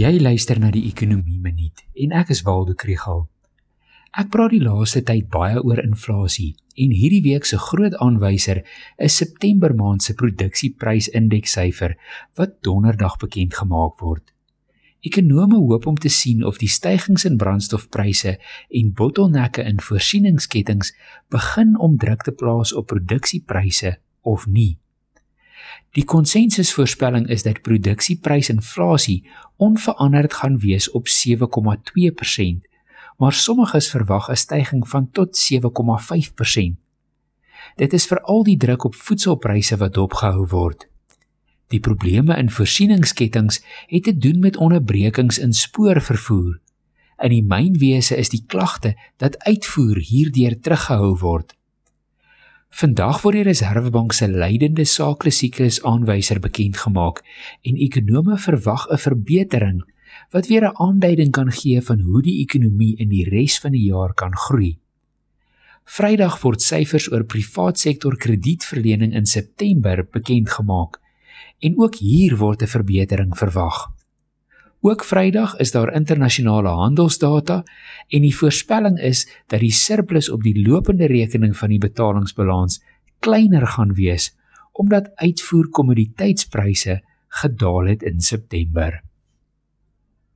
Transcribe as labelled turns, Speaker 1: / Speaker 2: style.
Speaker 1: Jy luister na die Ekonomie Minuut en ek is Waldo Krugel. Ek praat die laaste tyd baie oor inflasie en hierdie week se groot aanwyser is September maand se produksieprysindekssyfer wat donderdag bekend gemaak word. Ekonome hoop om te sien of die stygings in brandstofpryse en bottelnekke in voorsieningsketTINGS begin om druk te plaas op produksiepryse of nie. Die konsensusvoorspelling is dat produksieprysinflasie onveranderd gaan wees op 7,2%, maar sommiges verwag 'n stygings van tot 7,5%. Dit is veral die druk op voedselpryse wat opgehou word. Die probleme in voorsieningsketTINGS het te doen met onderbrekings in spoorvervoer. In die mynwese is die klagte dat uitvoer hierdeur teruggehou word. Vandag word die Reserwebank se leidende saaklesiklus aanwyser bekend gemaak en ekonome verwag 'n verbetering wat weer 'n aanduiding kan gee van hoe die ekonomie in die res van die jaar kan groei. Vrydag word syfers oor privaat sektor kredietverlening in September bekend gemaak en ook hier word 'n verbetering verwag. Ook Vrydag is daar internasionale handelsdata en die voorspelling is dat die surplus op die lopende rekening van die betalingsbalans kleiner gaan wees omdat uitvoer kommoditeitspryse gedaal het in September.